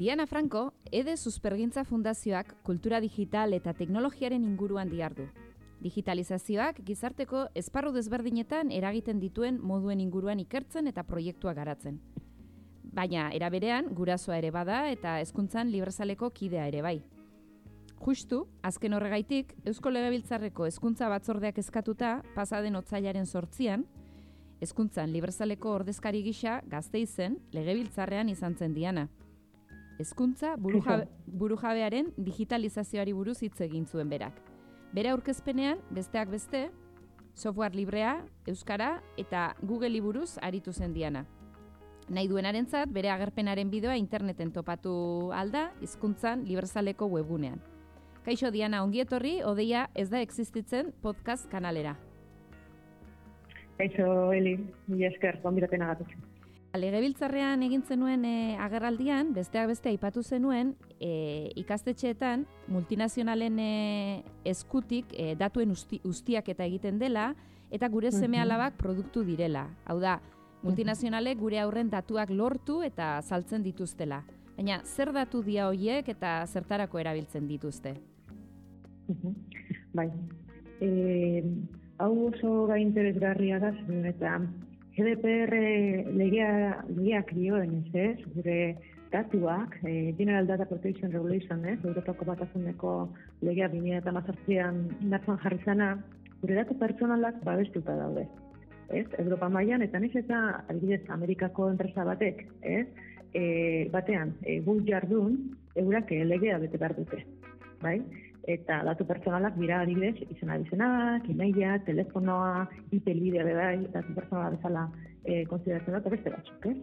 Diana Franco, Ede Suspergintza Fundazioak kultura digital eta teknologiaren inguruan diardu. Digitalizazioak gizarteko esparru desberdinetan eragiten dituen moduen inguruan ikertzen eta proiektua garatzen. Baina, eraberean, gurasoa ere bada eta hezkuntzan librazaleko kidea ere bai. Justu, azken horregaitik, Eusko Legebiltzarreko hezkuntza batzordeak eskatuta, pasaden otzailaren sortzian, hezkuntzan librazaleko ordezkari gisa gazte izen Legebiltzarrean izan zen diana. Hezkuntza burujabe, burujabearen digitalizazioari buruz hitz egin zuen berak. Bere aurkezpenean, besteak beste, software librea, euskara eta Google buruz aritu zen diana. Nahi duenarentzat bere agerpenaren bideoa interneten topatu alda, hizkuntzan librazaleko webunean. Kaixo Diana ongietorri, odeia ez da existitzen podcast kanalera. Kaixo, Eli, mila esker, gonbiraten agatuk. Legebiltzarrean egin zenuen e, agerraldian, besteak beste aipatu zenuen, e, ikastetxeetan multinazionalen e, eskutik e, datuen usti, ustiak eta egiten dela, eta gure seme alabak produktu direla. Hau da, multinazionalek gure aurren datuak lortu eta saltzen dituztela. Baina, zer datu dia hoiek eta zertarako erabiltzen dituzte? Bai, e, hau oso gai interesgarria da, eta GDPR legea, legeak dioen ez, gure datuak, eh, General Data Protection Regulation, ez, Europako batasuneko legea bine eta mazartzean indartzen jarri zana, gure datu pertsonalak babestuta daude. Ez, Europa mailan eta nez eta adibidez Amerikako enpresa batek, ez, e, batean, e, gu jardun, eurak legea bete behar dute. Bai? eta datu pertsonalak dira adibidez izena bizenak, emaila, telefonoa, IP bidea bai, datu pertsonala bezala eh konsideratzen da beste batzuk, eh?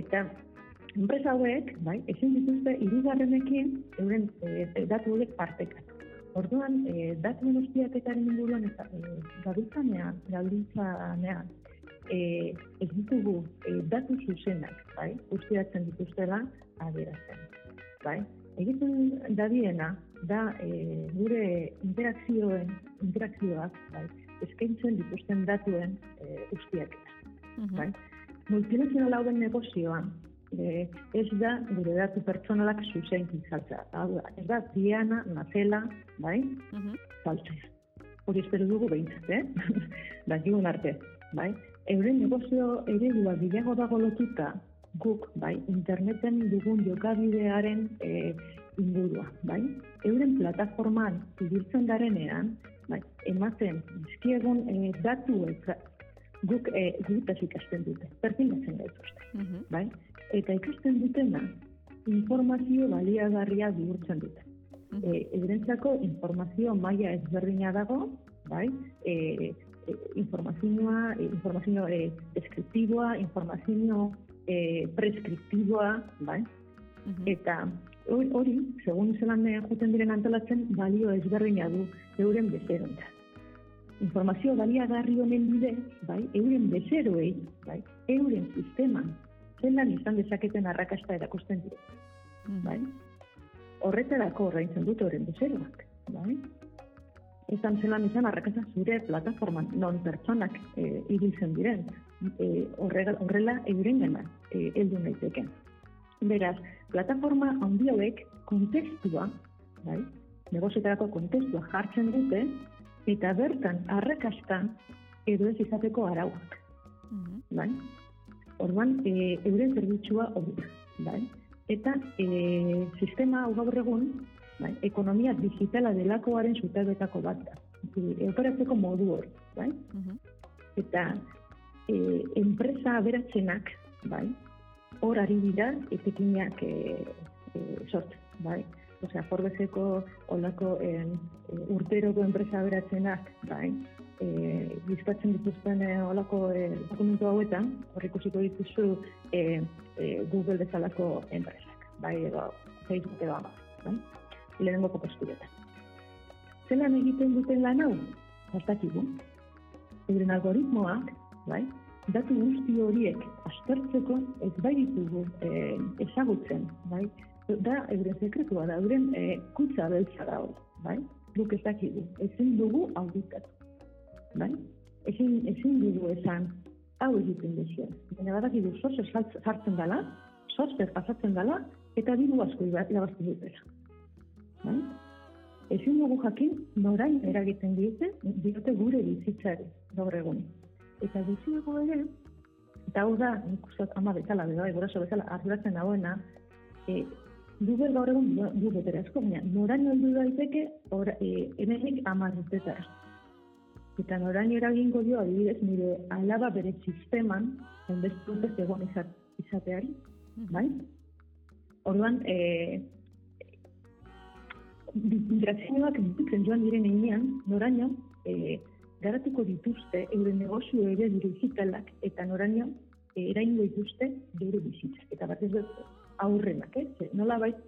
Eta enpresa hauek, bai, ezin dituzte hirugarrenekin euren e, datu horiek partekatu. Orduan, e, datu guztiaketaren inguruan eta e, gabiltzanean, gabiltzanean, e, ez ditugu e, datu zuzenak, bai, ustiatzen dituztela adierazten, bai. Egiten dadiena, da e, gure interakzioen, interakzioak, bai, eskaintzen dituzten datuen e, ustiak. Mm -hmm. bai? Multinazional hauen negozioan, e, ez da gure datu pertsonalak zuzen kizaltza. Ez da diana, nazela, bai, mm -hmm. Hori espero dugu behintzat, eh? Dakigun arte, bai? Euren negozio eredua bilago dago lotuta, guk, bai, interneten dugun jokabidearen e, ingurua, bai? Euren plataforman ibiltzen garenean, bai, ematen dizkiegun e, datu guk e, gutaz ikasten dute, pertilatzen gaituzte, mm bai? Eta ikasten dutena, informazio baliagarria bihurtzen dute. Mm -hmm. eurentzako informazio maila ezberdina dago, bai? E, e, informazioa, e, informazio e, deskriptiboa, informazio e, preskriptiboa, bai? Mm -hmm. Eta hori, segun zelan juten diren antolatzen, balio ezberdina du euren bezerontza. Informazio baliagarri honen bide, bai, euren bezeroei, bai, euren sisteman, zelan izan dezaketen arrakasta erakusten dira. Mm. Bai? Horretarako horreintzen dut euren bezeroak. Bai? Ezan zelan izan arrakasta zure plataforman, non pertsonak e, ibiltzen diren, e, horrela euren gana e, eldu naiteken. Beraz, plataforma handi hauek kontestua, bai, negozietarako kontestua jartzen dute, eta bertan arrakastan edo ez izateko arauak. Mm bai? Orduan, e, euren zerbitzua hori, bai? Eta e, sistema hau gaur egun, bai, ekonomia digitala delakoaren zutabetako bat da. E, operatzeko modu hori, bai? Mhm. Eta e, enpresa aberatzenak, bai, hor ari dira etekinak e, e, sortzen, bai? Osea, Forbeseko olako e, urteroko enpresa beratzenak, bai? E, bizkatzen dituzten e, olako e, dokumentu hauetan, hor ikusiko dituzu e, e, Google bezalako enpresak, bai? Edo Facebook edo Amazon, bai? Lehenengo posturetan. Zelan egiten duten lan hau? Zartakigu. Euren algoritmoak, bai? Datu guzti horiek aztertzeko ez bai ditugu e, ezagutzen, bai? Da, euren sekretua da, euren e, kutsa beltza da hori, bai? Guk ez dakigu, ezin dugu auditatu, bai? Ezin, ezin dugu esan hau egiten duzien. Baina badakigu sosez jartzen dela, sosez pasatzen dela, eta diru asko irabazten dutela. Bai? Ezin dugu jakin norain eragiten diote, diote gure bizitzari gaur egun. Eta gutxiago ere, eta hau da, nik uste ama bezala, beda, egoraso bezala, arduratzen dagoena, e, Google gaur egun du betera asko, baina noraino heldu daiteke ora, e, hemenik amar urtetara. Eta noraino eragingo dio adibidez nire alaba bere sisteman, enbestu urtez egon izat, izateari, bai? Orduan, e, migrazioak ditzen joan diren einean, noraino, e, garatuko dituzte euren negozio ere digitalak eta noraino e, eraingo dituzte bere bizitzak. Eta bat ez aurrenak, eh? nola bait,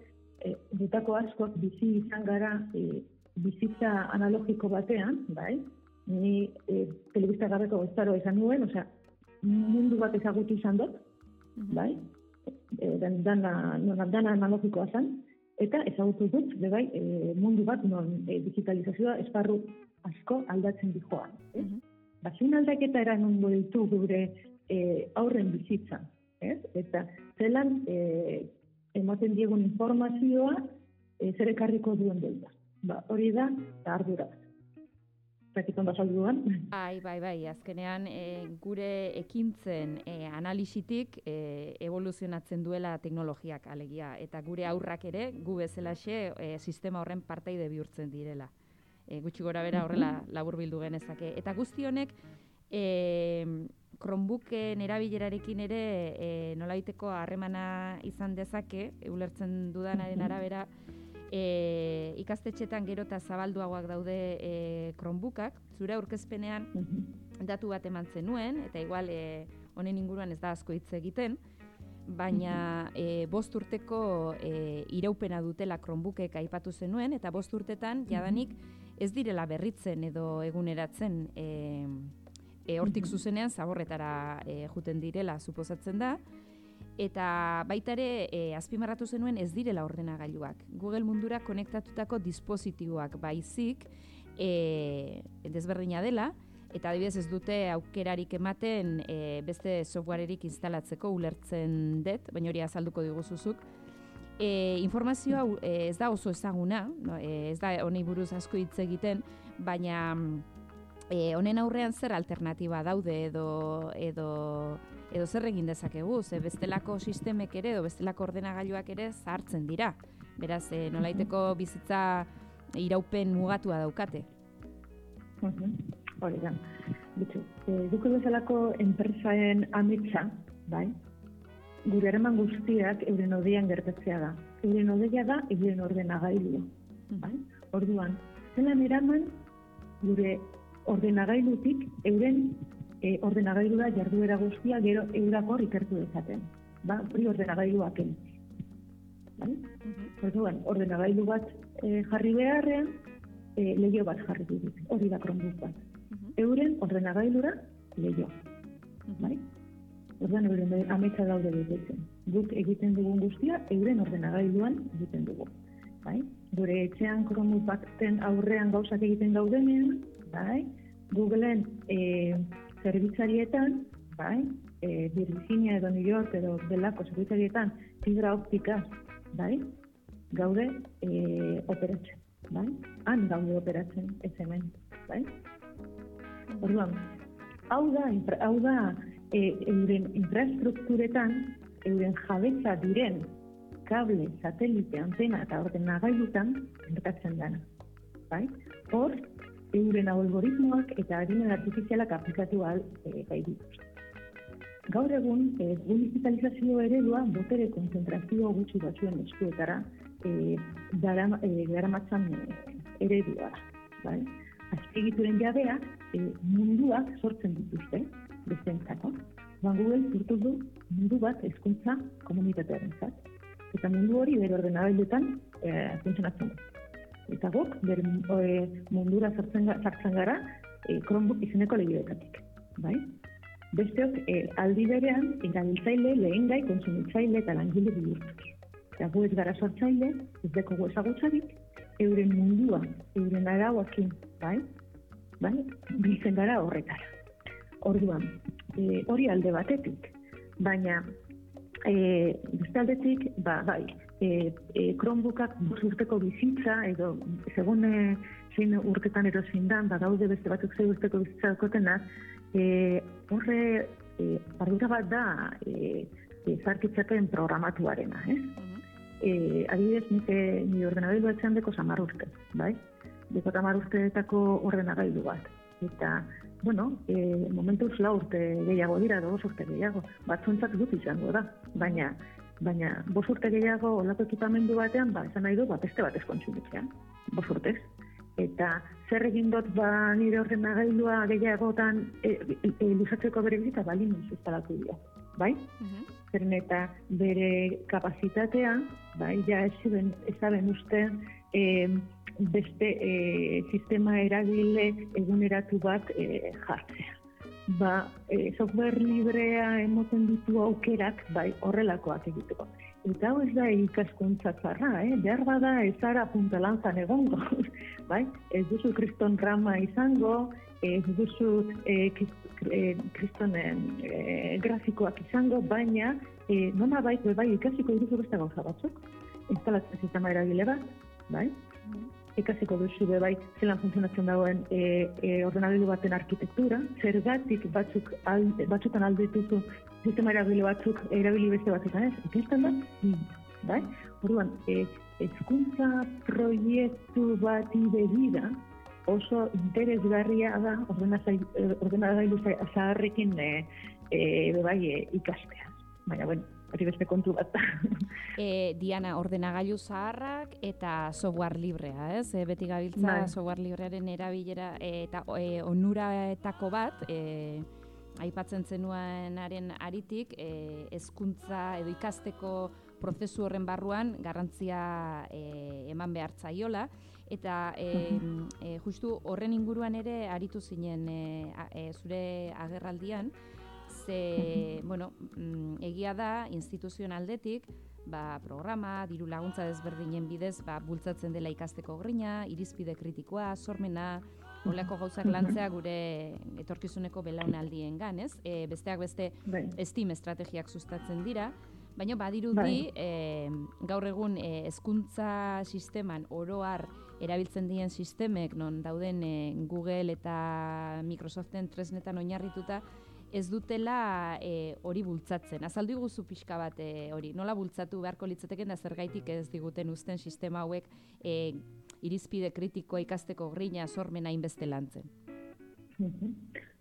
e, dutako askoak bizi izan gara e, bizitza analogiko batean, bai? Ni e, telebista gabeko goztaro izan nuen, osea, mundu bat ezagutu izan dut, bai? E, dan, dana, non, dana analogikoa zen, eta ezagutu dut, bai, e, mundu bat non e, digitalizazioa esparru asko aldatzen dijoan. Eh? Mm -hmm. aldaketa eran ondo ditu gure e, aurren bizitza. Ez? Eta zelan e, ematen diegun informazioa e, zer ekarriko duen delta. Ba, hori da, eta ardura. Zakiton basalduan. Bai, bai, bai, azkenean e, gure ekintzen e, analisitik e, evoluzionatzen duela teknologiak alegia. Eta gure aurrak ere, gu bezalaxe e, sistema horren parteide bihurtzen direla e, gutxi gora bera horrela labur bildu genezake. Eta guzti honek, e, Chromebooken erabilerarekin ere e, nolaiteko harremana izan dezake, ulertzen dudanaren arabera, e, ikastetxetan gero eta zabalduagoak daude e, Chromebookak, zure aurkezpenean datu bat eman zenuen, eta igual e, honen inguruan ez da asko hitz egiten, baina e, bost urteko e, iraupena dutela Chromebookek aipatu zenuen, eta bost urtetan jadanik ez direla berritzen edo eguneratzen e, e, hortik zuzenean zaborretara e, juten direla. Suposatzen da, eta baita ere e, azpimarratu zenuen ez direla ordenagailuak. Google mundura konektatutako dispositiboak baizik e, desberdina dela, eta adibidez ez dute aukerarik ematen e, beste softwarerik instalatzeko ulertzen dut, baina hori azalduko diguzuzuk, E, informazioa e, ez da oso ezaguna, no, e, ez da honi buruz asko hitz egiten, baina e, honen aurrean zer alternatiba daude edo edo edo zer egin dezakegu, ze bestelako sistemek ere edo bestelako ordenagailuak ere zartzen dira. Beraz, e, nolaiteko bizitza iraupen mugatua daukate. Hori da. Bitu, e, duko bezalako enpresaen amitza, bai, gure eraman guztiak euren odian gertatzea da. Euren odeia da, euren ordenagailu. Mm. Bai? Orduan, zelan eraman gure ordenagailutik euren e, ordenagailu da jarduera guztia gero eurakor ikertu dezaten. Ba, hori ordenagailuak Bai? Mm Orduan, ordenagailu bat e, jarri beharrean, e, lehio bat jarri dut. Hori da kronbuk bat. Euren ordenagailura lehio. Bai? Orduan, euren ametsa daude betetzen. Guk egiten dugun guztia, euren ordenagailuan egiten dugu. Bai? Gure etxean kromu baten aurrean gauzak egiten daudenean, bai? Googleen e, zerbitzarietan, bai? E, Virginia edo New York edo belako zerbitzarietan fibra optika, bai? Gaude e, operatzen, bai? Han gaude operatzen ez hemen, bai? Orduan, hau da, hau da, e, euren infrastrukturetan, euren jabetza diren kable, satelite, antena eta ordenagailutan gertatzen dana. Bai? Hor, euren algoritmoak eta adinen artifizialak aplikatu al e, gai dituzte. gaur egun, e, digitalizazio eredua botere konzentrazio gutxi batzuen eskuetara e, dara, e, garamatzan e, eredua. Bai? Azpigituren jabea e, munduak sortzen dituzte, bestentzako. Ban Google zurtu du mundu bat hezkuntza komunitatearen zat. Eta mundu hori bere ordenagailuetan e, funtzionatzen du. Eta guk, bere e, mundura sartzen, sartzen gara, e, Chromebook izeneko lehietatik. Bai? Besteok, e, aldi berean, erabiltzaile, lehen gai, konsumitzaile eta langile bihurtuz. Eta gu ez gara sortzaile, ez deko gu ezagutzarik, euren mundua, euren arauakin, bai? Bai? Biltzen gara horretara. Orduan, e, hori alde batetik, baina e, beste aldetik, ba, bai, e, e, Chromebookak urteko bizitza, edo segun e, zein urtetan erosin dan, ba, gaude beste batzuk zein urteko bizitza dakotenak, e, horre e, ardura bat da e, e, zarkitzapen programatuarena? Eh? adibidez, nik ni ordenagailu atzean deko samar urte, bai? Deko tamar urteetako ordenagailu bat. Eta, bueno, e, momentu la urte gehiago dira, dos urte gehiago. Batzuntzak dut izango da, baina baina bos urte gehiago olako ekipamendu batean, ba, esan nahi du, ba, beste bat eskontsumitzea, bos urtez eta zer egin dut ba nire ordenagailua gehiagotan e, e, e, luzatzeko bere bizita balin instalatu dira. Bai? Uh Zeren eta bere kapazitatea, bai, ja ez ezaben uste e, beste e, sistema eragile eguneratu bat e, jartzea. Ba, e, software librea emoten ditu aukerak, bai, horrelakoak egiteko. Eta hau ez da ikaskuntza txarra, eh? behar bada ez ara puntalantzan egongo. bai? Ez duzu kriston rama izango, ez duzu eh, eh kristonen eh, grafikoak izango, baina eh, nona bai, bai ikasiko duzu beste gauza batzuk, instalatzen sistema eragile bat, bai? Ikasiko duzu be bai zelan funtzionatzen dagoen e, e, ordenagailu baten arkitektura, zergatik batzuk alde, batzutan alde dituzu sistema erabili batzuk erabili beste batzutan ez, ikusten da, hmm. bai? Orduan, e, ezkuntza proiektu bati begira oso interesgarria da ordenagailu zaharrekin e, e, bai, e, ikastea. Baina, bueno, hori beste kontu bat. e, Diana, ordenagailu zaharrak eta software librea, ez? E, beti gabiltza bai. software librearen erabilera e, eta e, onuraetako bat, e, aipatzen zenuenaren aritik, e, ezkuntza edo ikasteko prozesu horren barruan garrantzia e, eman behar zaiola, eta e, e, justu horren inguruan ere aritu zinen e, e, zure agerraldian, ze, bueno, mm, egia da, instituzioen aldetik, ba, programa, diru laguntza desberdinen bidez, ba, bultzatzen dela ikasteko grina, irizpide kritikoa, sormena, Olako gauzak lantzea gure etorkizuneko belaunaldien gan, ez? E, besteak beste bai. estim estrategiak sustatzen dira, baina badirudi bai. e, gaur egun e, hezkuntza sisteman oroar erabiltzen dien sistemek non dauden e, Google eta Microsoften tresnetan oinarrituta ez dutela e, hori bultzatzen. Azaldu guzu pixka bat e, hori, nola bultzatu beharko litzateken da zergaitik ez diguten uzten sistema hauek e, irizpide kritikoa ikasteko grina sormena inbeste lantzen.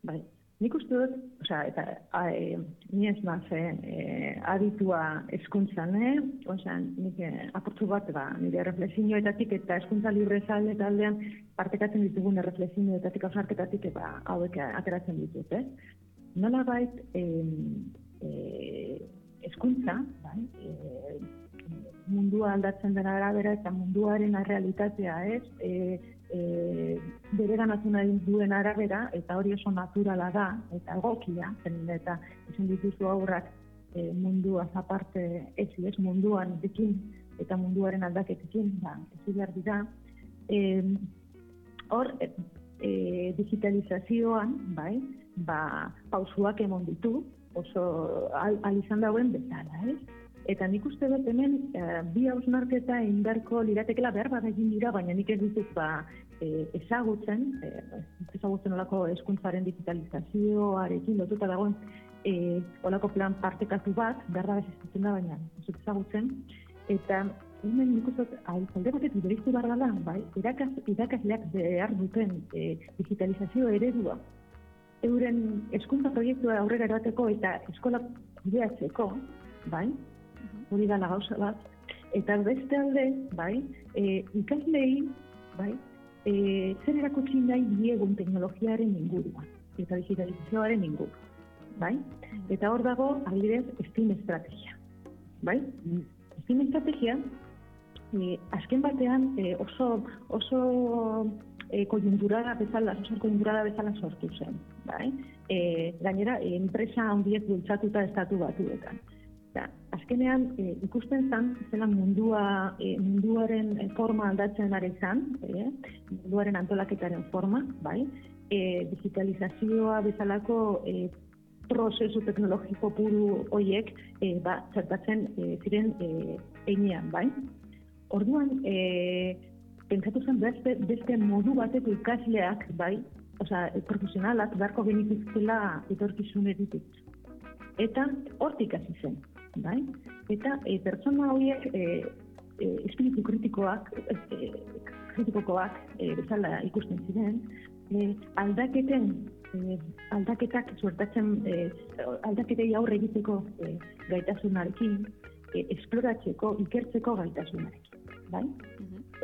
Bai, nik uste dut, oza, eta e, ni ez maz, e, aditua eskuntzan, eh? Oza, nik e, aportu bat, ba, nire reflexioetatik eta eskuntza libre zalde taldean partekatzen ditugun reflexioetatik, ausarketatik, ba, hauek ateratzen ditut, eh? Nola bait eh, eh, eskuntza, bai, eh, mundua aldatzen dena arabera eta munduaren realitatea ez, eh, eh, bere nahi duen arabera, eta hori oso naturala da, eta egokia, eta izan dituzu aurrak e, mundua zaparte ez, ez munduan dikin, eta munduaren aldaketekin, ba, ez behar dira. E, hor, e, digitalizazioan, bai, ba, pausuak emon ditu, oso al, izan dauen bezala, ez? Eta nik uste dut hemen e, bi hausnarketa indarko liratekela behar bat egin dira, baina nik ez ditut ba, e, ezagutzen, e, ezagutzen olako eskuntzaren digitalizazioarekin lotuta dagoen e, olako plan partekatu bat, behar da bezitzen da, baina ez ezagutzen. Eta hemen nik uste alde batetik beriztu behar dela, bai, irakasleak behar duten e, digitalizazio eredua euren hezkuntza proiektua aurrera erateko eta eskola kudeatzeko, bai, hori da gauza bat, eta beste alde, bai, e, ikaslei, bai, e, zer erakutsi nahi diegun teknologiaren inguruan, eta digitalizazioaren inguruan, bai? Eta hor dago, adibidez, STEAM estrategia, bai? STEAM estrategia, e, azken batean e, oso, oso e, kojunturada bezala, oso kojunturada bezala sortu zen, bai? E, gainera, enpresa handiek bultzatuta estatu batuetan. Eta, azkenean, e, ikusten zen, zela mundua, e, munduaren forma aldatzen ari zen, e, munduaren antolaketaren forma, bai? E, digitalizazioa bezalako e, prozesu teknologiko puru hoiek e, ba, zertatzen e, ziren e, einean, bai? Orduan, e, pentsatu zen beste, beste modu bateko ikasleak, bai, osea, profesionalak beharko genituzkela etorkizun editik. Eta hortik hasi zen, bai? Eta e, pertsona horiek e, e, espiritu kritikoak, e, kritikokoak e, bezala ikusten ziren, e, aldaketen e, aldaketak suertatzen e, aldaketei aurre egiteko e, gaitasunarekin, e, esploratzeko, ikertzeko gaitasunarekin, bai?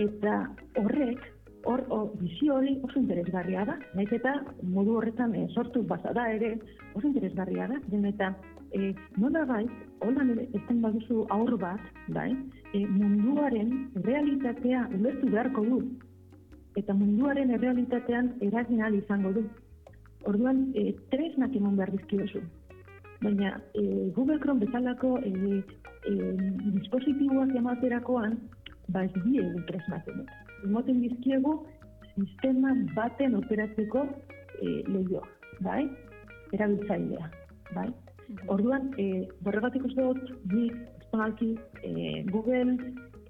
Eta horrek, hor, bizio hori oso interesgarria da, nahiz eta modu horretan e, sortu bazada ere oso interesgarria da, den eta e, nola bai, holan ezten baduzu aur bat, bai, e, munduaren realitatea ulertu beharko du, eta munduaren errealitatean eragin izango du. Orduan, e, tresnak eman behar dizkiozu. Baina, e, Google Chrome bezalako e, e, dispositiboak ematerakoan, ba ez die egun tresnak eman. Emoten dizkiegu, sistema baten operatzeko e, lehioa, bai? Erabiltzailea, bai? Orduan, e, borregatik uste dut, nik, estonalki, e, Google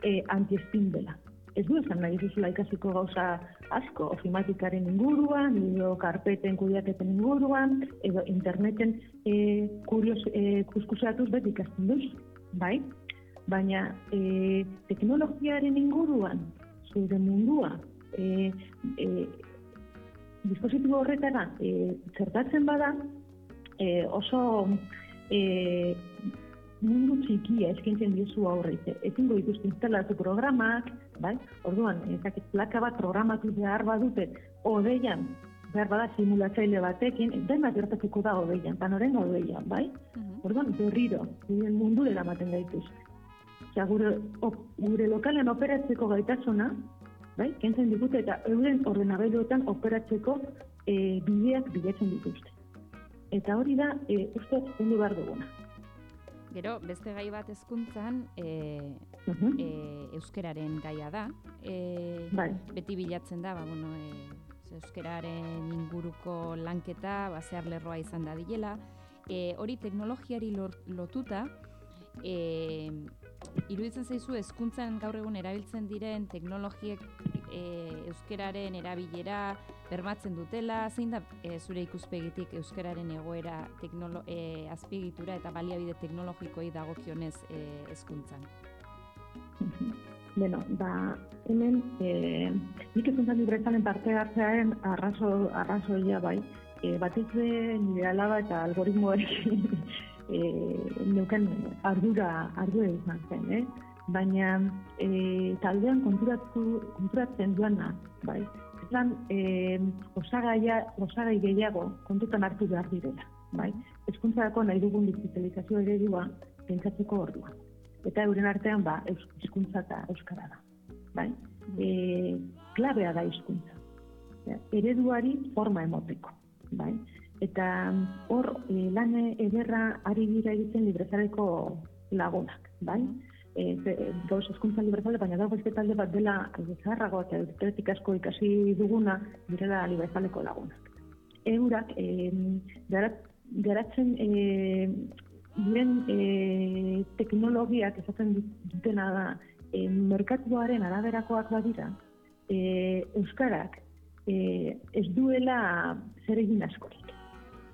e, anti-spin dela ez du esan nahi duzula ikasiko gauza asko, ofimatikaren inguruan, edo karpeten kudiaketen inguruan, edo interneten e, kurios e, kuskuseatuz beti ikasten duz, bai? Baina e, teknologiaren inguruan, zure mundua, e, e, dispositibo horretara e, zertatzen bada, e, oso e, mundu txikia eskintzen diezu aurreite. Ezin ikusten instalatu programak, bai? Orduan, ezakit plaka bat programatu behar badute, odeian, behar bada simulatzaile batekin, dena gertatuko da odeian, panoren odeian, bai? Mhm. Orduan, berriro, mundu dela maten Osea, gure, gure lokalen operatzeko gaitasuna, bai? Kentzen digute eta euren ordenagailuetan operatzeko e, bideak bilatzen dituzte. Eta hori da, e, uste, zendu behar duguna. Gero, beste gai bat ezkuntzan, e, e, euskeraren gaia da. E, bai. Beti bilatzen da, ba, bueno, e, euskeraren inguruko lanketa, ba, zehar lerroa izan da diela. E, hori teknologiari lotuta, e, iruditzen zaizu ezkuntzan gaur egun erabiltzen diren teknologiek e, euskeraren erabilera bermatzen dutela, zein da e, zure ikuspegitik euskararen egoera teknolo, e, azpiegitura eta baliabide teknologikoi dagokionez e, ezkuntzan? Bueno, ba, hemen, e, nik ezkuntzan librezalen parte hartzearen arrazo, arrazoia bai, e, batez nire alaba eta algoritmoarekin e, neuken ardura, ardura izan zen, eh? baina e, taldean konturatu, konturatzen duena, bai, lan e, osagaia, osagai gehiago kontutan hartu behar direla, bai, eskuntzarako nahi dugun digitalizazio eredua pentsatzeko ordua. Eta euren artean, ba, eskuntza eta euskara da, bai, e, klabea da eskuntza. Ereduari forma emoteko, bai, eta hor e, lan ederra ari gira egiten librezareko lagunak, bai, e, gauz eskuntza liberzale, baina dago ez talde bat dela zaharrago eta euretik asko ikasi duguna direla liberzaleko lagunak. Eurak, e, garatzen e, diren e, teknologiak esaten dutena da e, merkatuaren araberakoak badira, e, Euskarak e, ez duela zer egin askorik.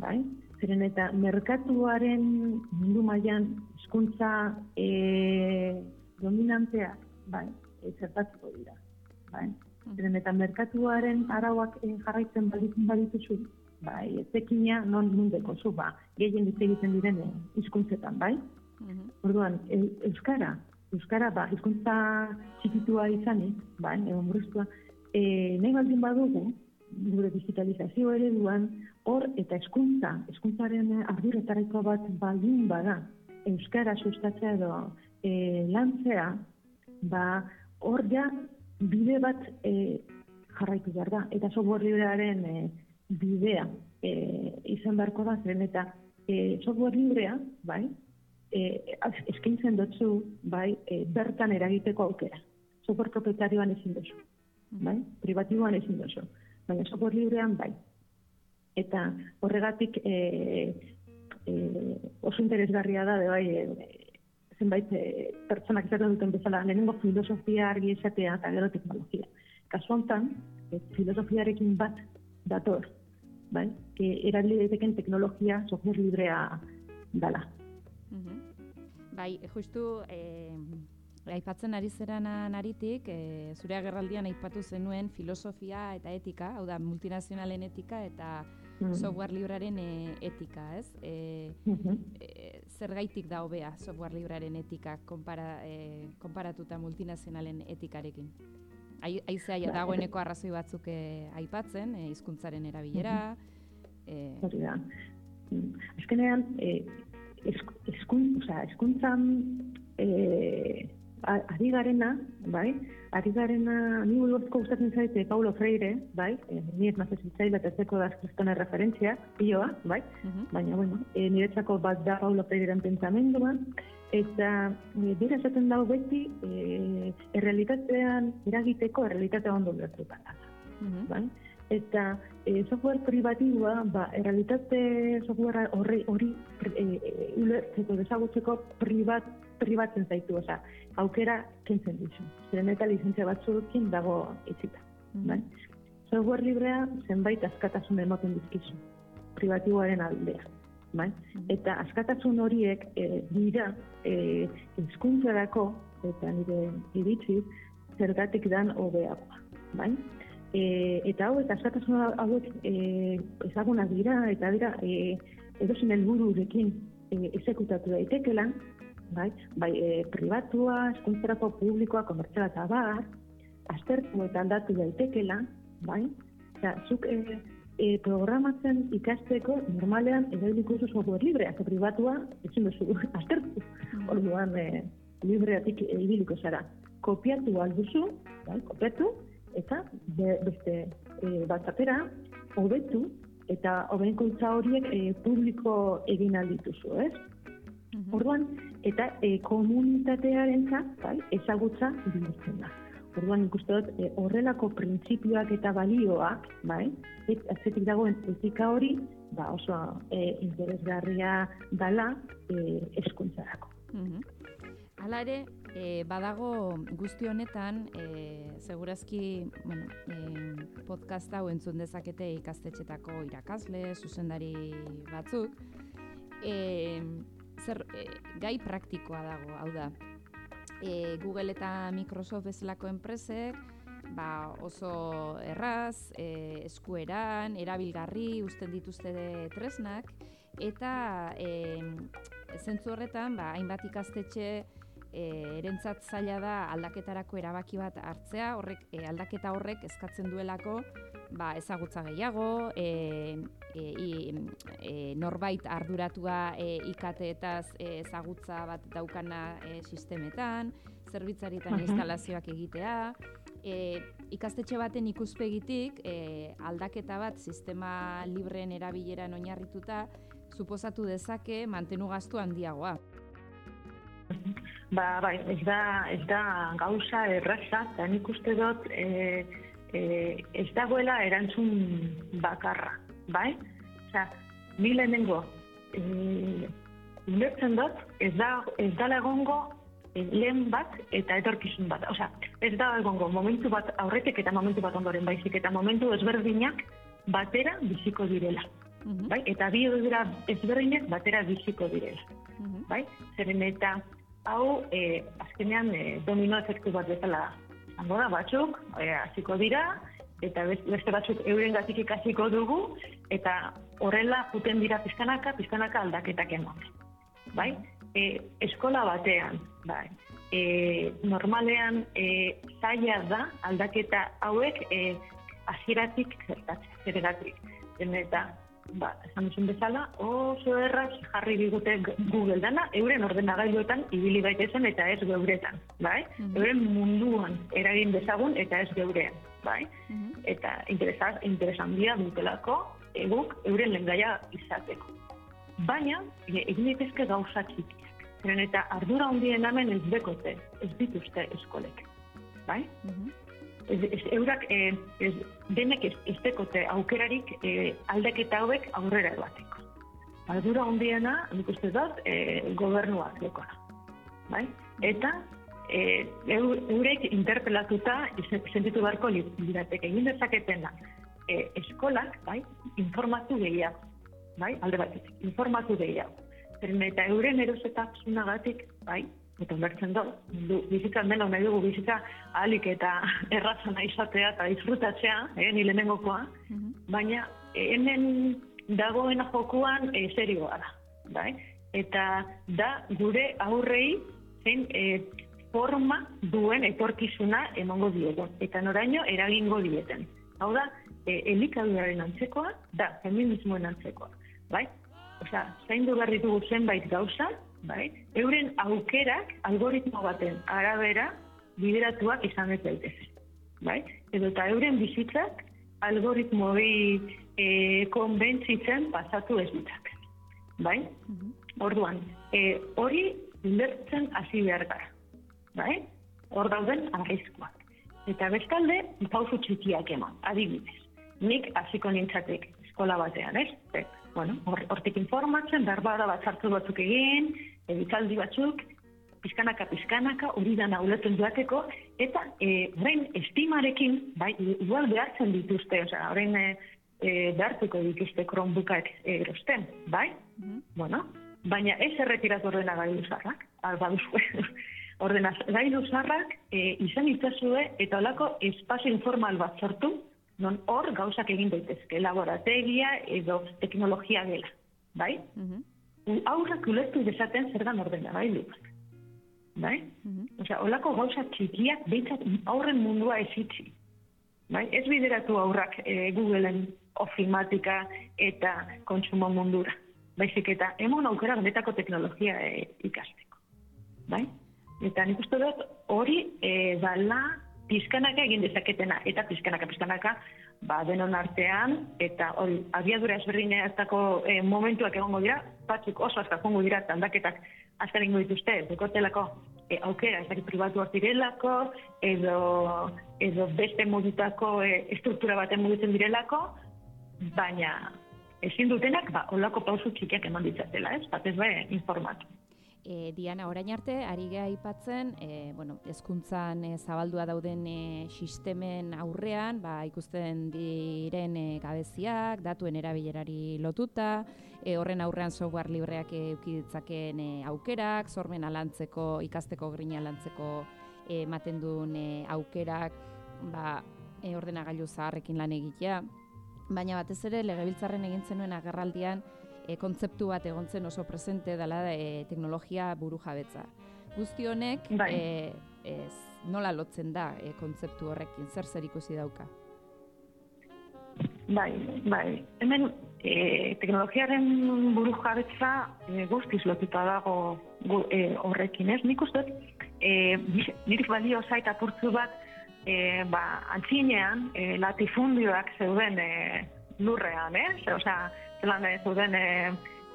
Bai? Zeren eta merkatuaren mundu mailan hizkuntza e, dominanteak, bai, e, zertatuko dira, bai. Mm. Zeren eta merkatuaren arauak e, jarraitzen baditzen badituzu, bai, etekina non nundeko zu, ba, gehien hitz egiten diren eh, hizkuntzetan, bai? Mhm. Orduan, e- euskara, euskara ba, hizkuntza txikitua izanik, bai, edo murriztua, e, nahi baldin badugu, gure digitalizazio ereduan, hor eta hezkuntza, hezkuntzaren arduretariko bat baldin bada, euskara sustatzea edo e, lantzea, ba, hor ja bide bat e, jarraitu behar da. Eta software librearen e, bidea e, izan beharko da zen, eta e, software librea, bai, e, eskaintzen dutzu, bai, e, bertan eragiteko aukera. Software proprietarioan ezin duzu, bai, privatiboan ezin duzu. Baina software librean, bai. Eta horregatik e, e, oso interesgarria da, de bai, e, zenbait e, pertsonak izaten duten bezala, lehenengo filosofia argi esatea eta gero teknologia. Kasu honetan, e, filosofiarekin bat dator, bai? E, erabili daiteken teknologia software librea dala. Mhm. Bai, justu eh, aipatzen ari zerana naritik, eh, zure agerraldian aipatu zenuen filosofia eta etika, hau da multinazionalen etika eta Mm. software librearen eh, etika, ez? Mhm. eh, zergaitik da hobea software librearen etika konpara, eh, konparatuta multinazionalen etikarekin? Ai- Aizea Ba, dagoeneko arrazoi batzuk eh, aipatzen, eh, hizkuntzaren erabilera, eh, Hori da. Mm. Azkenean, osea, eskuntzan eh, a- ari garena, bai? Ari garena, ni buruzko gustatzen zaite Paulo Freire, bai? Eh, ni ez nazez hitzaila eta zeko da kristone referentzia, pioa, bai? mhm, Baina, bueno, e, niretzako bat da Paulo Freireren pentsamendua, eta e, bera esaten dago beti, e, errealitatean eragiteko errealitatea ondo ulertuta da mhm, bai? Eta e, software privatiboa, ba, errealitate software horri hori e, e, ulertzeko, desagutzeko privat, pribatzen zaitu, osea, aukera kentzen dizu. Zeren eta lizentzia batzuekin dago itzita, mhm. bai? Software librea zenbait askatasun ematen dizkizu, privatiboaren aldea. Bai? Eta askatasun horiek e, dira e, hizkuntzarako eta nire iritziz zergatik dan hobeagoa. Bai? E, eta hau, eta askatasun hauek e, ezagunak dira, eta dira e, edozen helbururekin e, ezekutatu daitekela, bai, bai e, pribatua, eskuntzerako publikoa, komertziala eta bar, aztertu eta aldatu daitekela, bai, eta zuk e, e, programatzen ikasteko normalean erabiliko duzu software librea, eta pribatua ezin duzu aztertu. Orduan e, libreatik e, ibiliko zara. Kopiatu alduzu, bai, kopiatu, eta be, beste e, batzatera, hobetu, eta hobeikuntza horiek e, publiko egin aldituzu, ez? Orduan, eta e, komunitatearen bai, ezagutza bihurtzen da. Orduan, nik uste dut, e, horrelako printzipioak eta balioak, bai, et, atzetik dagoen etika hori, ba, oso e, interesgarria dala e, eskuntzarako. Hala ere, e, badago guzti honetan, e, segurazki bueno, e, podcast hau entzun dezakete ikastetxetako irakasle, zuzendari batzuk, e, zer, e, gai praktikoa dago, hau da, e, Google eta Microsoft bezalako enpresek, ba, oso erraz, e, eskueran, erabilgarri, usten dituzte tresnak, eta e, zentzu horretan, ba, hainbat ikastetxe e, erentzat zaila da aldaketarako erabaki bat hartzea, horrek e, aldaketa horrek eskatzen duelako ba, ezagutza gehiago, e, e, i- e, norbait arduratua e, IKT-etaz e, ezagutza bat daukana e, sistemetan, zerbitzaritan Mhm. instalazioak egitea, e, ikastetxe baten ikuspegitik e, aldaketa bat sistema libreen erabileran oinarrituta suposatu dezake mantenu gastu handiagoa. Ba, bai, ez da, ez da gauza erraza, eta nik uste dut e, e, ez dagoela erantzun bakarra, bai? Osea, ni lehenengo, e, ulertzen dut, ez da, ez dala egongo e, lehen bat eta etorkizun bat. Osea, ez da egongo momentu bat aurretik eta momentu bat ondoren baizik, eta momentu ezberdinak batera biziko direla. Mhm, Bai? Eta bi dira ezberdinak batera biziko direla mhm, bai? Zeren eta hau e, azkenean e, domino efektu bat bezala izango da batzuk, e, hasiko dira eta bes- beste batzuk eurengatik ikasiko dugu, eta horrela juten dira pizkanaka, pizkanaka aldaketak eman. Bai? E, eskola batean, bai. E, normalean e, zaila da aldaketa hauek e, hasieratik zertatzen, zergatik. Eta, ba, esan duzun bezala, oso erraz jarri digute Google dana, euren ordenagailuetan ibili gaitezen eta ez geuretan, bai? Mhm. Euren munduan eragin dezagun eta ez geurean, bai? Mhm. Eta interesa, interesan dira dutelako eguk euren lengaia izateko. Baina, e, egin daitezke gauza txikiak. Zeren eta ardura handien hemen ez dekote, ez dituzte eskolek. Bai? Mhm. Ez, ez, eurak e, ez, denek ez, ez dekote aukerarik e, aldaketa hauek aurrera ebateko. Ardura handiena, nik uste dut, e, gobernuak dekora. Bai? Eta e, eu, eurek interpelatuta sentitu beharko li- lirateke. Egin dezaketena, e, eskolak, bai, informatu gehiago. Bai? Alde batetik, informatu gehiago. Zeren eta euren erosetaksunagatik, bai, eta ulertzen dut, du, bizitzan dena nahi dugu bizitza ahalik eta errazana izatea eta disfrutatzea, eh, ni lehenengokoa, Mhm. baina eh, hemen dagoena jokuan e, serioa da, bai? Eta da gure aurrei zein e, forma duen etorkizuna emango diegun, eta noraino eragingo dieten. Hau da, e, elikaduraren antzekoa, da, feminismoen antzekoa, bai? Osea, zaindu behar ditugu zenbait gauza, bai? Euren aukerak algoritmo baten arabera bideratuak izan ez daitezke bai? Edo eta euren bizitzak algoritmoi e, konbentzitzen pasatu ez ditzak, bai? Mhm. Orduan, e, hori ulertzen hasi behar gara, bai? Hor dauden arriskuak. Eta bestalde, pausu txikiak eman, adibidez. Nik hasiko nintzatek eskola batean, ez? E, bueno, hor- hortik informatzen, berbada batzartu batzuk egin, editaldi batzuk, pizkanaka, pizkanaka, hori dana ulertzen duateko, eta e, orain estimarekin, bai, igual behartzen dituzte, osea, orain e, e, behartuko dituzte Chromebookak erosten, bai? Mhm. Bueno, baina ez erretiratu ordena gailu zarrak, baduzue. Ordena gailu zarrak e, izan itzazue eta olako espazio informal bat sortu, non hor gauzak egin daitezke, laborategia edo teknologia dela, bai? Mhm. U- Aurrak ulertu dezaten zer dan ordena gailu bat, bai? Mhm. Osea, olako gauza txikiak behintzat aurren mundua ez itxi. Bai? Ez bideratu aurrak e, Googleen ofimatika eta kontsumo mundura. Baizik eta emon aukera benetako teknologia e, ikasteko. Bai? Eta nik uste dut hori e, dala pizkanaka egin dezaketena. Eta pizkanaka, pizkanaka, ba, denon artean, eta hori, abiadura ezberdinetako e, momentuak egongo dira, batzuk oso azkar jongo dira, eta aldaketak azkar ingo dituzte, dekotelako e, aukera, ez dakit pribatu direlako, edo, edo beste modutako e, estruktura baten mugitzen direlako, baina ezin dutenak, ba, olako pausu txikiak eman ditzatela, ez? Batez be, informatu. E, Diana, orain arte, ari geha aipatzen, e, bueno, ezkuntzan e, zabaldua dauden e, sistemen aurrean, ba, ikusten diren e, gabeziak, datuen erabilerari lotuta, e, horren aurrean software libreak e, eduki ditzakeen e, aukerak, sormen alantzeko, ikasteko grina lantzeko e, ematen duen e, aukerak, ba, e, ordenagailu zaharrekin lan egitea, baina batez ere legebiltzarren egin zenuen agerraldian e, kontzeptu bat egon zen oso presente dela e, teknologia buru jabetza. Guzti honek Bai. e, ez, nola lotzen da e, kontzeptu horrekin, zer zer ikusi dauka? Bai, bai. Hemen e, teknologiaren buru jabetza e, guztiz lotuta dago gu, e, horrekin, ez? Nik uste, e, nire balio zait apurtzu bat, e, ba, antzinean, e, latifundioak zeuden e, lurrean, ez? Osea, zelan zeuden e,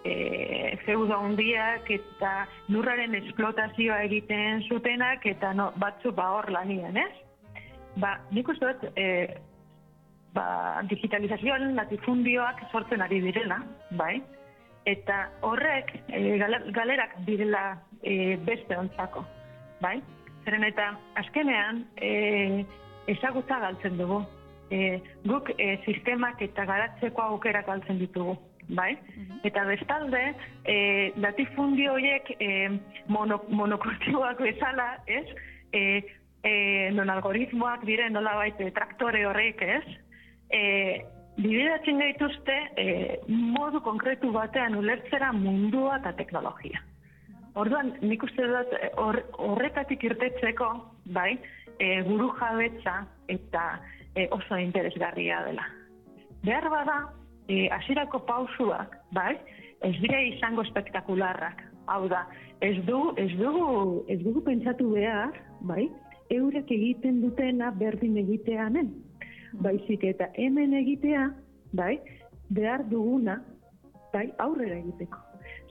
e, feudo handiak eta lurraren esplotazioa egiten zutenak eta no, batzu ba hor lanien, ez? Ba, nik uste dut, e, ba, digitalizazioan latifundioak sortzen ari direla, bai? Eta horrek e, gale- galerak direla e, beste ontzako, bai? Zeren eta azkenean e, ezagutza galtzen dugu. E, guk e, sistemak eta garatzeko aukerak galtzen ditugu, bai? Eta bestalde, e, latifundio horiek e, mono, monokultiboak bezala, ez? E, e, non algoritmoak dire nola baite traktore horrek ez, e, bideratzen gaituzte e, modu konkretu batean ulertzera mundua eta teknologia. Orduan, nik uste dut horretatik irtetzeko, bai, e, buru jabetza eta e, oso interesgarria dela. Behar bada, e, asirako pausuak, bai, ez dira izango espektakularrak. Hau da, ez du, ez dugu, ez dugu pentsatu behar, bai, eurek egiten dutena berdin egiteanen. Baizik eta hemen egitea, bai, behar duguna, bai, aurrera egiteko.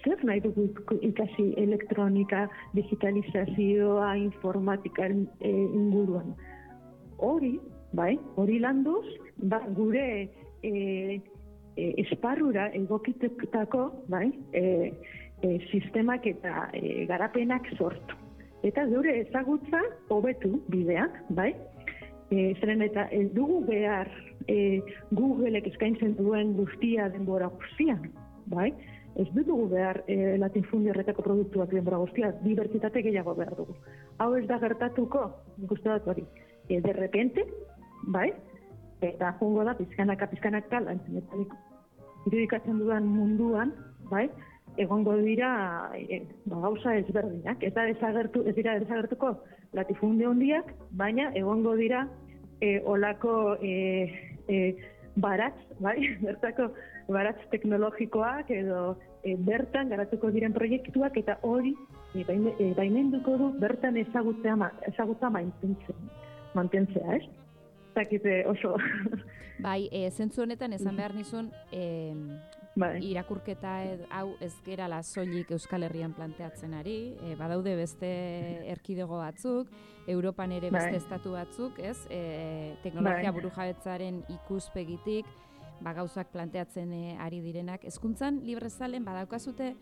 Zer nahi dugu ikasi elektronika, digitalizazioa, informatika e, inguruan. Hori, bai, hori landuz, ba, gure e, e, esparrura egokiteko, bai, e, e, sistemak eta e, garapenak sortu eta gure ezagutza hobetu bideak, bai? E, zeren eta ez dugu behar e, Googleek eskaintzen duen guztia denbora guztian, bai? Ez dugu behar e, latinfundi horretako produktuak denbora guztia, dibertsitate gehiago behar dugu. Hau ez da gertatuko, nik uste hori, e, derrepente, bai? Eta jungo da, pizkanaka, pizkanaka, lantzen eta irudikatzen dudan munduan, bai? egongo dira e, ba, gauza ezberdinak. Eta desagertu, ez dira desagertuko latifunde hondiak, baina egongo dira e, olako e, e, baratz, bai? bertako baratz teknologikoak edo e, bertan garatuko diren proiektuak eta hori e baimenduko du bertan ezagutzea, ezagutza mantentzea, mantentzea, ez? Zakite oso. Bai, e, zentzu honetan esan behar nizun, e, bai. irakurketa hau ez gerala soilik Euskal Herrian planteatzen ari, e, badaude beste erkidego batzuk, Europan ere beste bai. estatu batzuk, ez? E, teknologia bai. burujabetzaren ikuspegitik, ba gauzak planteatzen e, ari direnak. Hezkuntzan librezalen badaukazute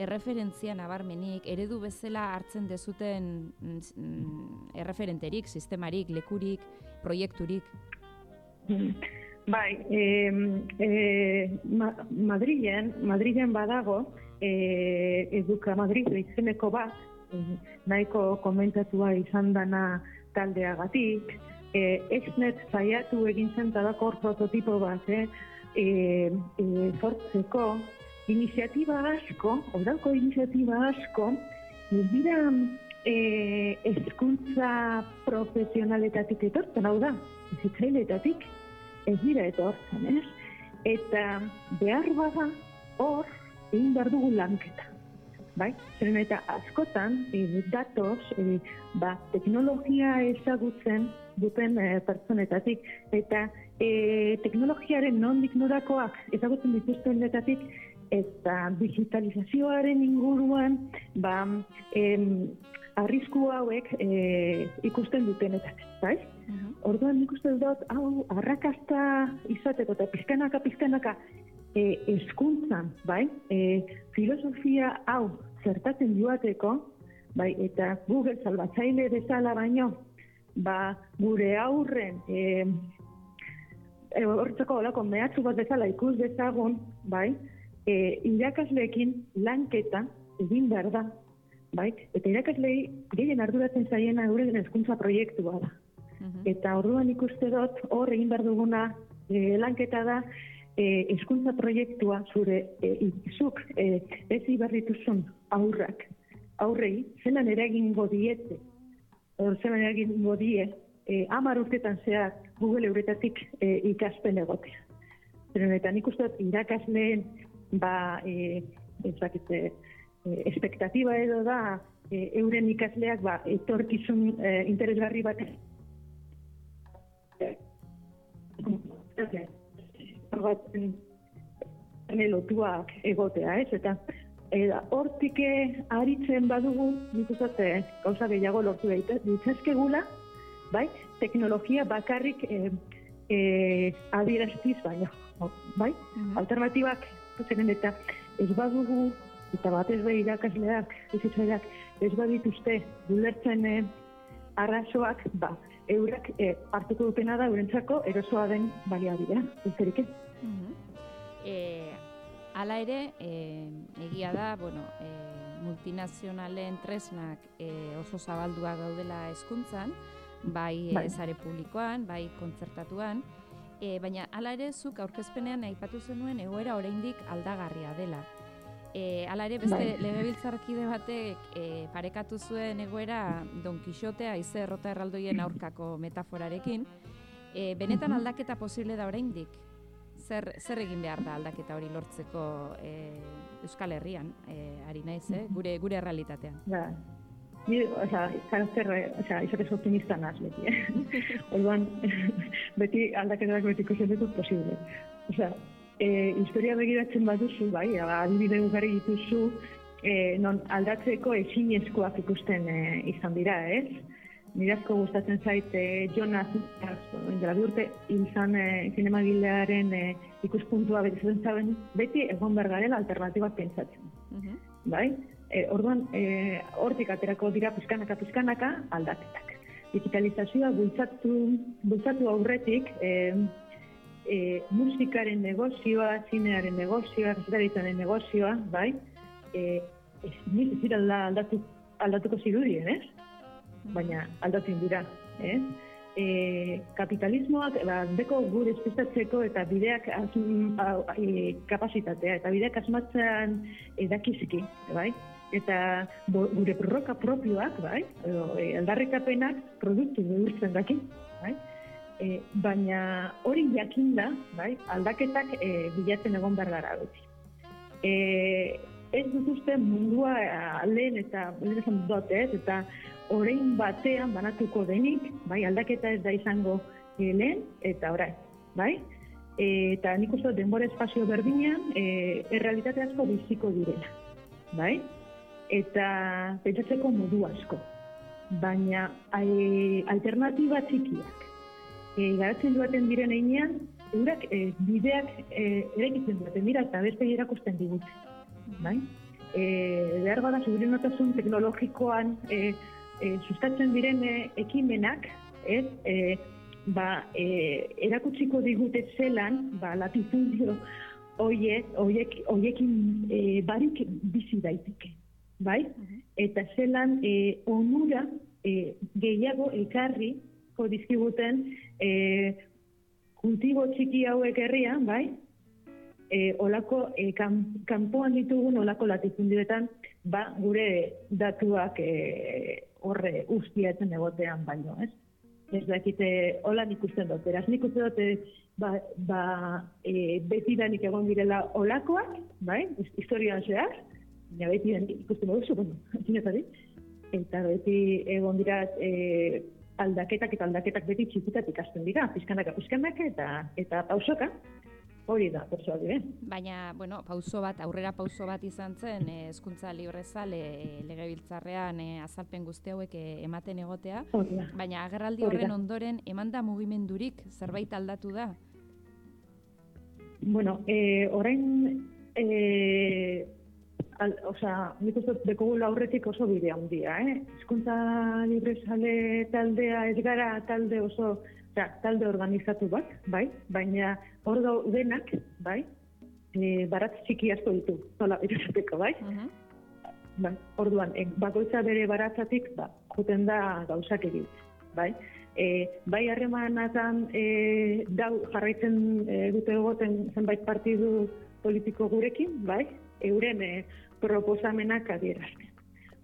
erreferentzia nabarmenik, eredu bezala hartzen dezuten mm, mm, erreferenterik, sistemarik, lekurik, proiekturik? Bai, e, e, ma, Madrilen, Madrilen badago, e, eduka Madrid izeneko bat, e, nahiko komentatua izan dana taldeagatik, e, exnet zaiatu egin zen tabako prototipo bat, eh? e, e, sortzeko, iniziatiba asko, odalko iniziatiba asko, dira e, eskuntza profesionaletatik etortzen, hau da, zitzailetatik, ez dira etortzen, ez? Eta behar bada hor egin behar dugu lanketa. Bai? Zeren eta askotan, e, datoz, e, ba, teknologia ezagutzen duten e, pertsonetatik, eta e, teknologiaren nondik norakoak ezagutzen dituzten eta digitalizazioaren inguruan, ba, em, arrisku hauek e, ikusten dutenetatik, bai? Orduan nik uste dut, hau, arrakasta izateko eta pizkanaka, pizkanaka e, eskuntzan, bai? E, filosofia hau zertatzen joateko, bai? Eta Google salbatzaile bezala baino, ba, gure aurren, e, e, horretzako olako mehatzu bat bezala ikus dezagun, bai? E, irakasleekin lanketa egin behar da, bai? Eta irakaslei gehien arduratzen zaiena euren hezkuntza proiektua da. Mhm. Eta orduan ikuste dut hor egin behar duguna e, lanketa da e, eskuntza proiektua zure e, izuk e, ez ibarrituzun aurrak aurrei zenan eragingo diete or, zenan eragingo die e, amar urtetan zea Google euretatik e, ikaspen egotea. Pero eta nik uste irakasleen ba e, ezakite, e, espektatiba edo da e, euren ikasleak ba, etorkizun e, interesgarri bat lotuak egotea, ez? Eta eta hortik aritzen badugu, nik uste gauza gehiago lortu ditzazkegula, bai? Teknologia bakarrik e, e, adieraztiz baina, bai? Mm Alternatibak, zeren eta ez badugu, eta batez behi irakasleak, ez ez badituzte, gulertzen eh, arrazoak, ba, eurak e, hartuko dutena da eurentzako erosoa den baliabidea, ez ez. Mm Hala ere, e, egia da, bueno, e, multinazionalen tresnak e, oso zabaldua gaudela hezkuntzan, bai, Bai. bai. sare publikoan, bai kontzertatuan, e, baina hala ere zuk aurkezpenean aipatu zenuen egoera oraindik aldagarria dela. E, hala ere beste Bai. legebiltzarkide batek e, parekatu zuen egoera Don Quixotea ize errota erraldoien aurkako metaforarekin, e, benetan aldaketa posible da oraindik. Zer, zer egin behar da aldaketa hori lortzeko e, Euskal Herrian, e, ari naiz, eh? gure, gure realitatean. Ba, ni, osea, karakter, osea, izatez optimista naz beti, eh? Orduan, beti aldaketak beti ikusten ditut posible. Osea, e, historia begiratzen baduzu, bai, ba, adibide ugari dituzu, e, non aldatzeko ezinezkoak ikusten e, izan dira, ez? Nirazko gustatzen zait e, Jonas, dela bi urte, izan e, zinemagilearen e, ikuspuntua beti zaben, beti egon behar garela alternatibak pentsatzen Mhm. bai? E, orduan, e, hortik aterako dira pizkanaka pizkanaka aldaketak. Digitalizazioa bultzatu, bultzatu aurretik, e, e, musikaren negozioa, zinearen negozioa, kazetaritzaren negozioa, bai? E, ez, nik alda- aldatu, aldatuko zirudien, ez? Baina aldatzen dira, ez? E, kapitalismoak, ba, deko gure espistatzeko eta bideak asm, au, e, kapasitatea, eta bideak asmatzean edakizki, bai? Eta bo, gure prorroka propioak, bai? Edo, e, aldarrikapenak produktu bihurtzen daki, bai? E, baina hori jakinda, bai? Aldaketak e, bilatzen egon behar gara beti. E, ez dut uste mundua eh, lehen eta lehen dut, ez? Eta orain batean banatuko denik, bai, aldaketa ez da izango eh, lehen eta orain, bai? E, eta nik uste denbora espazio berdinean, e, errealitate asko biziko direla, bai? Eta pentsatzeko modu asko. Baina e, alternatiba txikiak, e, garatzen duaten diren einean, eurak e, bideak e, eraikitzen duaten dira eta beste erakusten digute bai? E, behar bada seguridenotasun teknologikoan e, e, sustatzen diren e, ekimenak, ez? E, ba, e, erakutsiko digute zelan, ba, latifundio oiek, oiek, oiekin e, barik bizi daiteke, bai? Eta zelan e, onura e, gehiago ekarri dizkiguten e, kultibo txiki hauek herrian, bai? e, olako e, kan, kanpoan ditugun olako latifundioetan ba gure datuak e, horre ustiatzen egotean baino, ez? Ez dakite holan ikusten dut. Beraz, nik uste dut, ba, ba e, beti danik egon direla olakoak, bai? Historian zehar, baina beti ikusten duzu, bueno, zinetatik. Eta beti egon dira e, aldaketak eta aldaketak beti txikitatik hasten dira, pizkanaka, pizkanaka eta eta pausoka. Hori da, persoa dire. Baina, bueno, pauso bat, aurrera pauso bat izan zen, eh, hezkuntza librezale eh, legebiltzarrean eh, azalpen guzti hauek eh, ematen egotea, Hori da. baina agerraldi horren ondoren emanda mugimendurik zerbait aldatu da. Bueno, eh, orain, eh, al, osea, nik uste dut dekogula aurretik oso bide handia, eh? Hizkuntza librezale taldea ez gara talde oso, osea, talde organizatu bat, bai? Baina hor daudenak, bai? E, barat txiki asko ditu, nola esateko, bai? Mhm. Bai, orduan, e, bakoitza bere baratzatik, ba, joten da gauzak egin, bai? E, bai harremanatan e, dau jarraitzen e, dute egoten zenbait partidu politiko gurekin, bai? Euren e, proposamenak adierazten.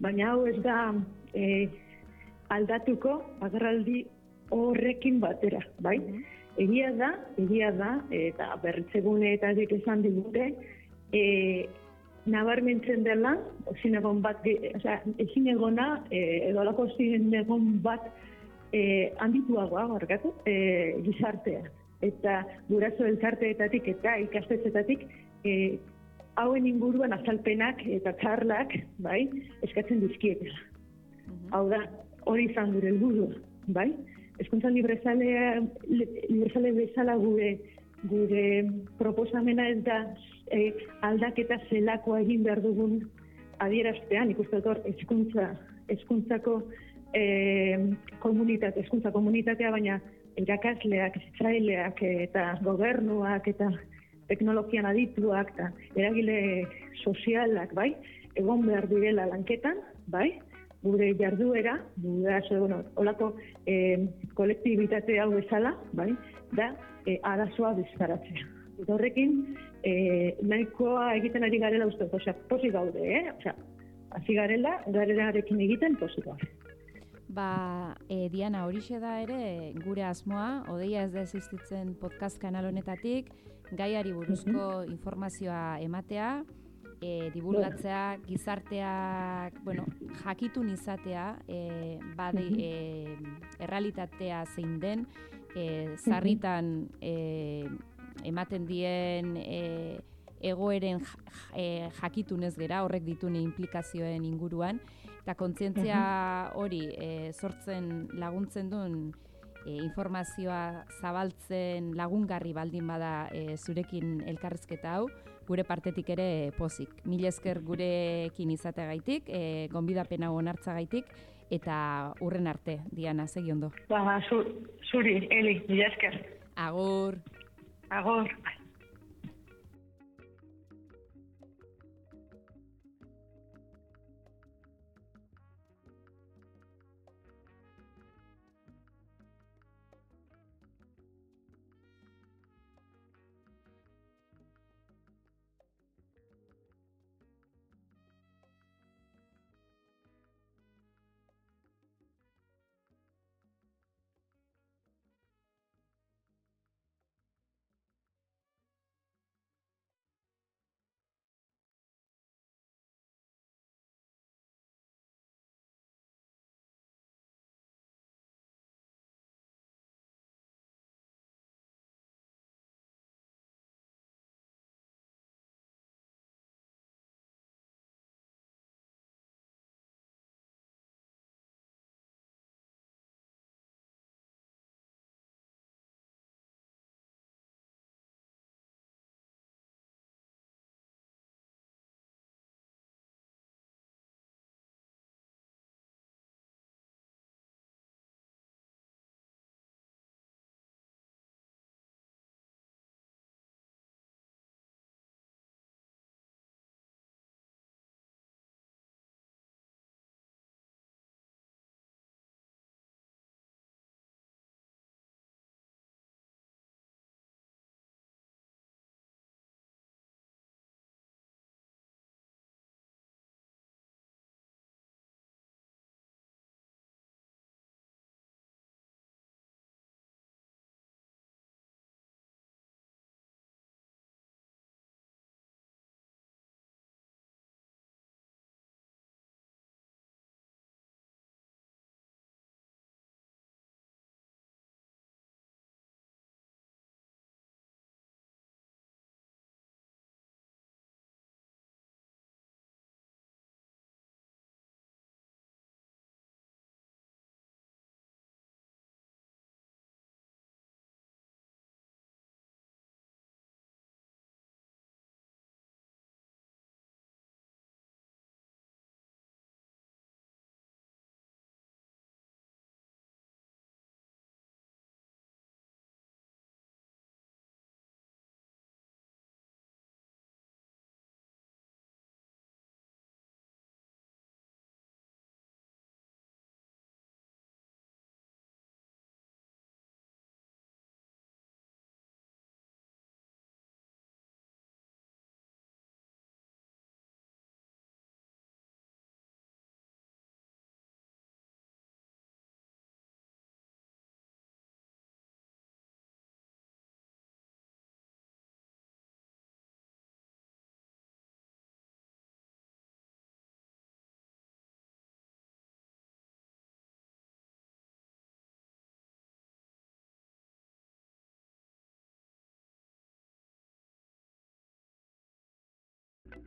Baina hau ez da e, aldatuko agerraldi horrekin batera, bai? Mhm. Egia da, egia da, eta berritzeguneetatik esan digute, e, nabarmentzen dela, zinegon bat, ge- osea, ezin egona, e, edo alako zinegon bat e, handituagoa, barkatu, e, gizartea. Eta guraso elkarteetatik eta ikastetxetatik e, hauen inguruan azalpenak eta txarlak, bai, eskatzen dizkietela. Mhm. Hau da, hori izan gure helburua, bai? Hezkuntza librezale, librezale bezala gure gure proposamena ez da e, aldaketa zelakoa egin behar dugun adieraztean, ikusten dut hor, hezkuntza, hezkuntzako e, komunitate, hezkuntza komunitatea, baina irakasleak, zitzaileak eta gobernuak eta teknologian adituak eta eragile sozialak, bai, egon behar direla lanketan, bai, gure jarduera, guraso, bueno, olako e, kolektibitate hau bezala, bai, da e, arazoa bizkaratzea. Eta horrekin, e, nahikoa egiten ari garela uste, osea, posi gaude, eh? Osea, hasi garela, garenarekin egiten posi gaude. Ba, e, Diana, horixe da ere gure asmoa, odeia ez da existitzen podcast kanal honetatik, gaiari buruzko informazioa ematea, e, divulgatzea, gizarteak, bueno, jakitun izatea, e, bade, e, errealitatea zein den, e, zarritan e, ematen dien e, egoeren e, jakitunez gera, horrek ditune implikazioen inguruan, eta kontzientzia hori e, sortzen laguntzen duen e, informazioa zabaltzen lagungarri baldin bada e, zurekin elkarrizketa hau, gure partetik ere pozik. Mil esker gurekin izateagaitik, e, gonbidapena onartzagaitik, eta urren arte, Diana, segi ondo. Ba, zuri, Eli, mil esker. Agur. Agur.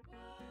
Bye.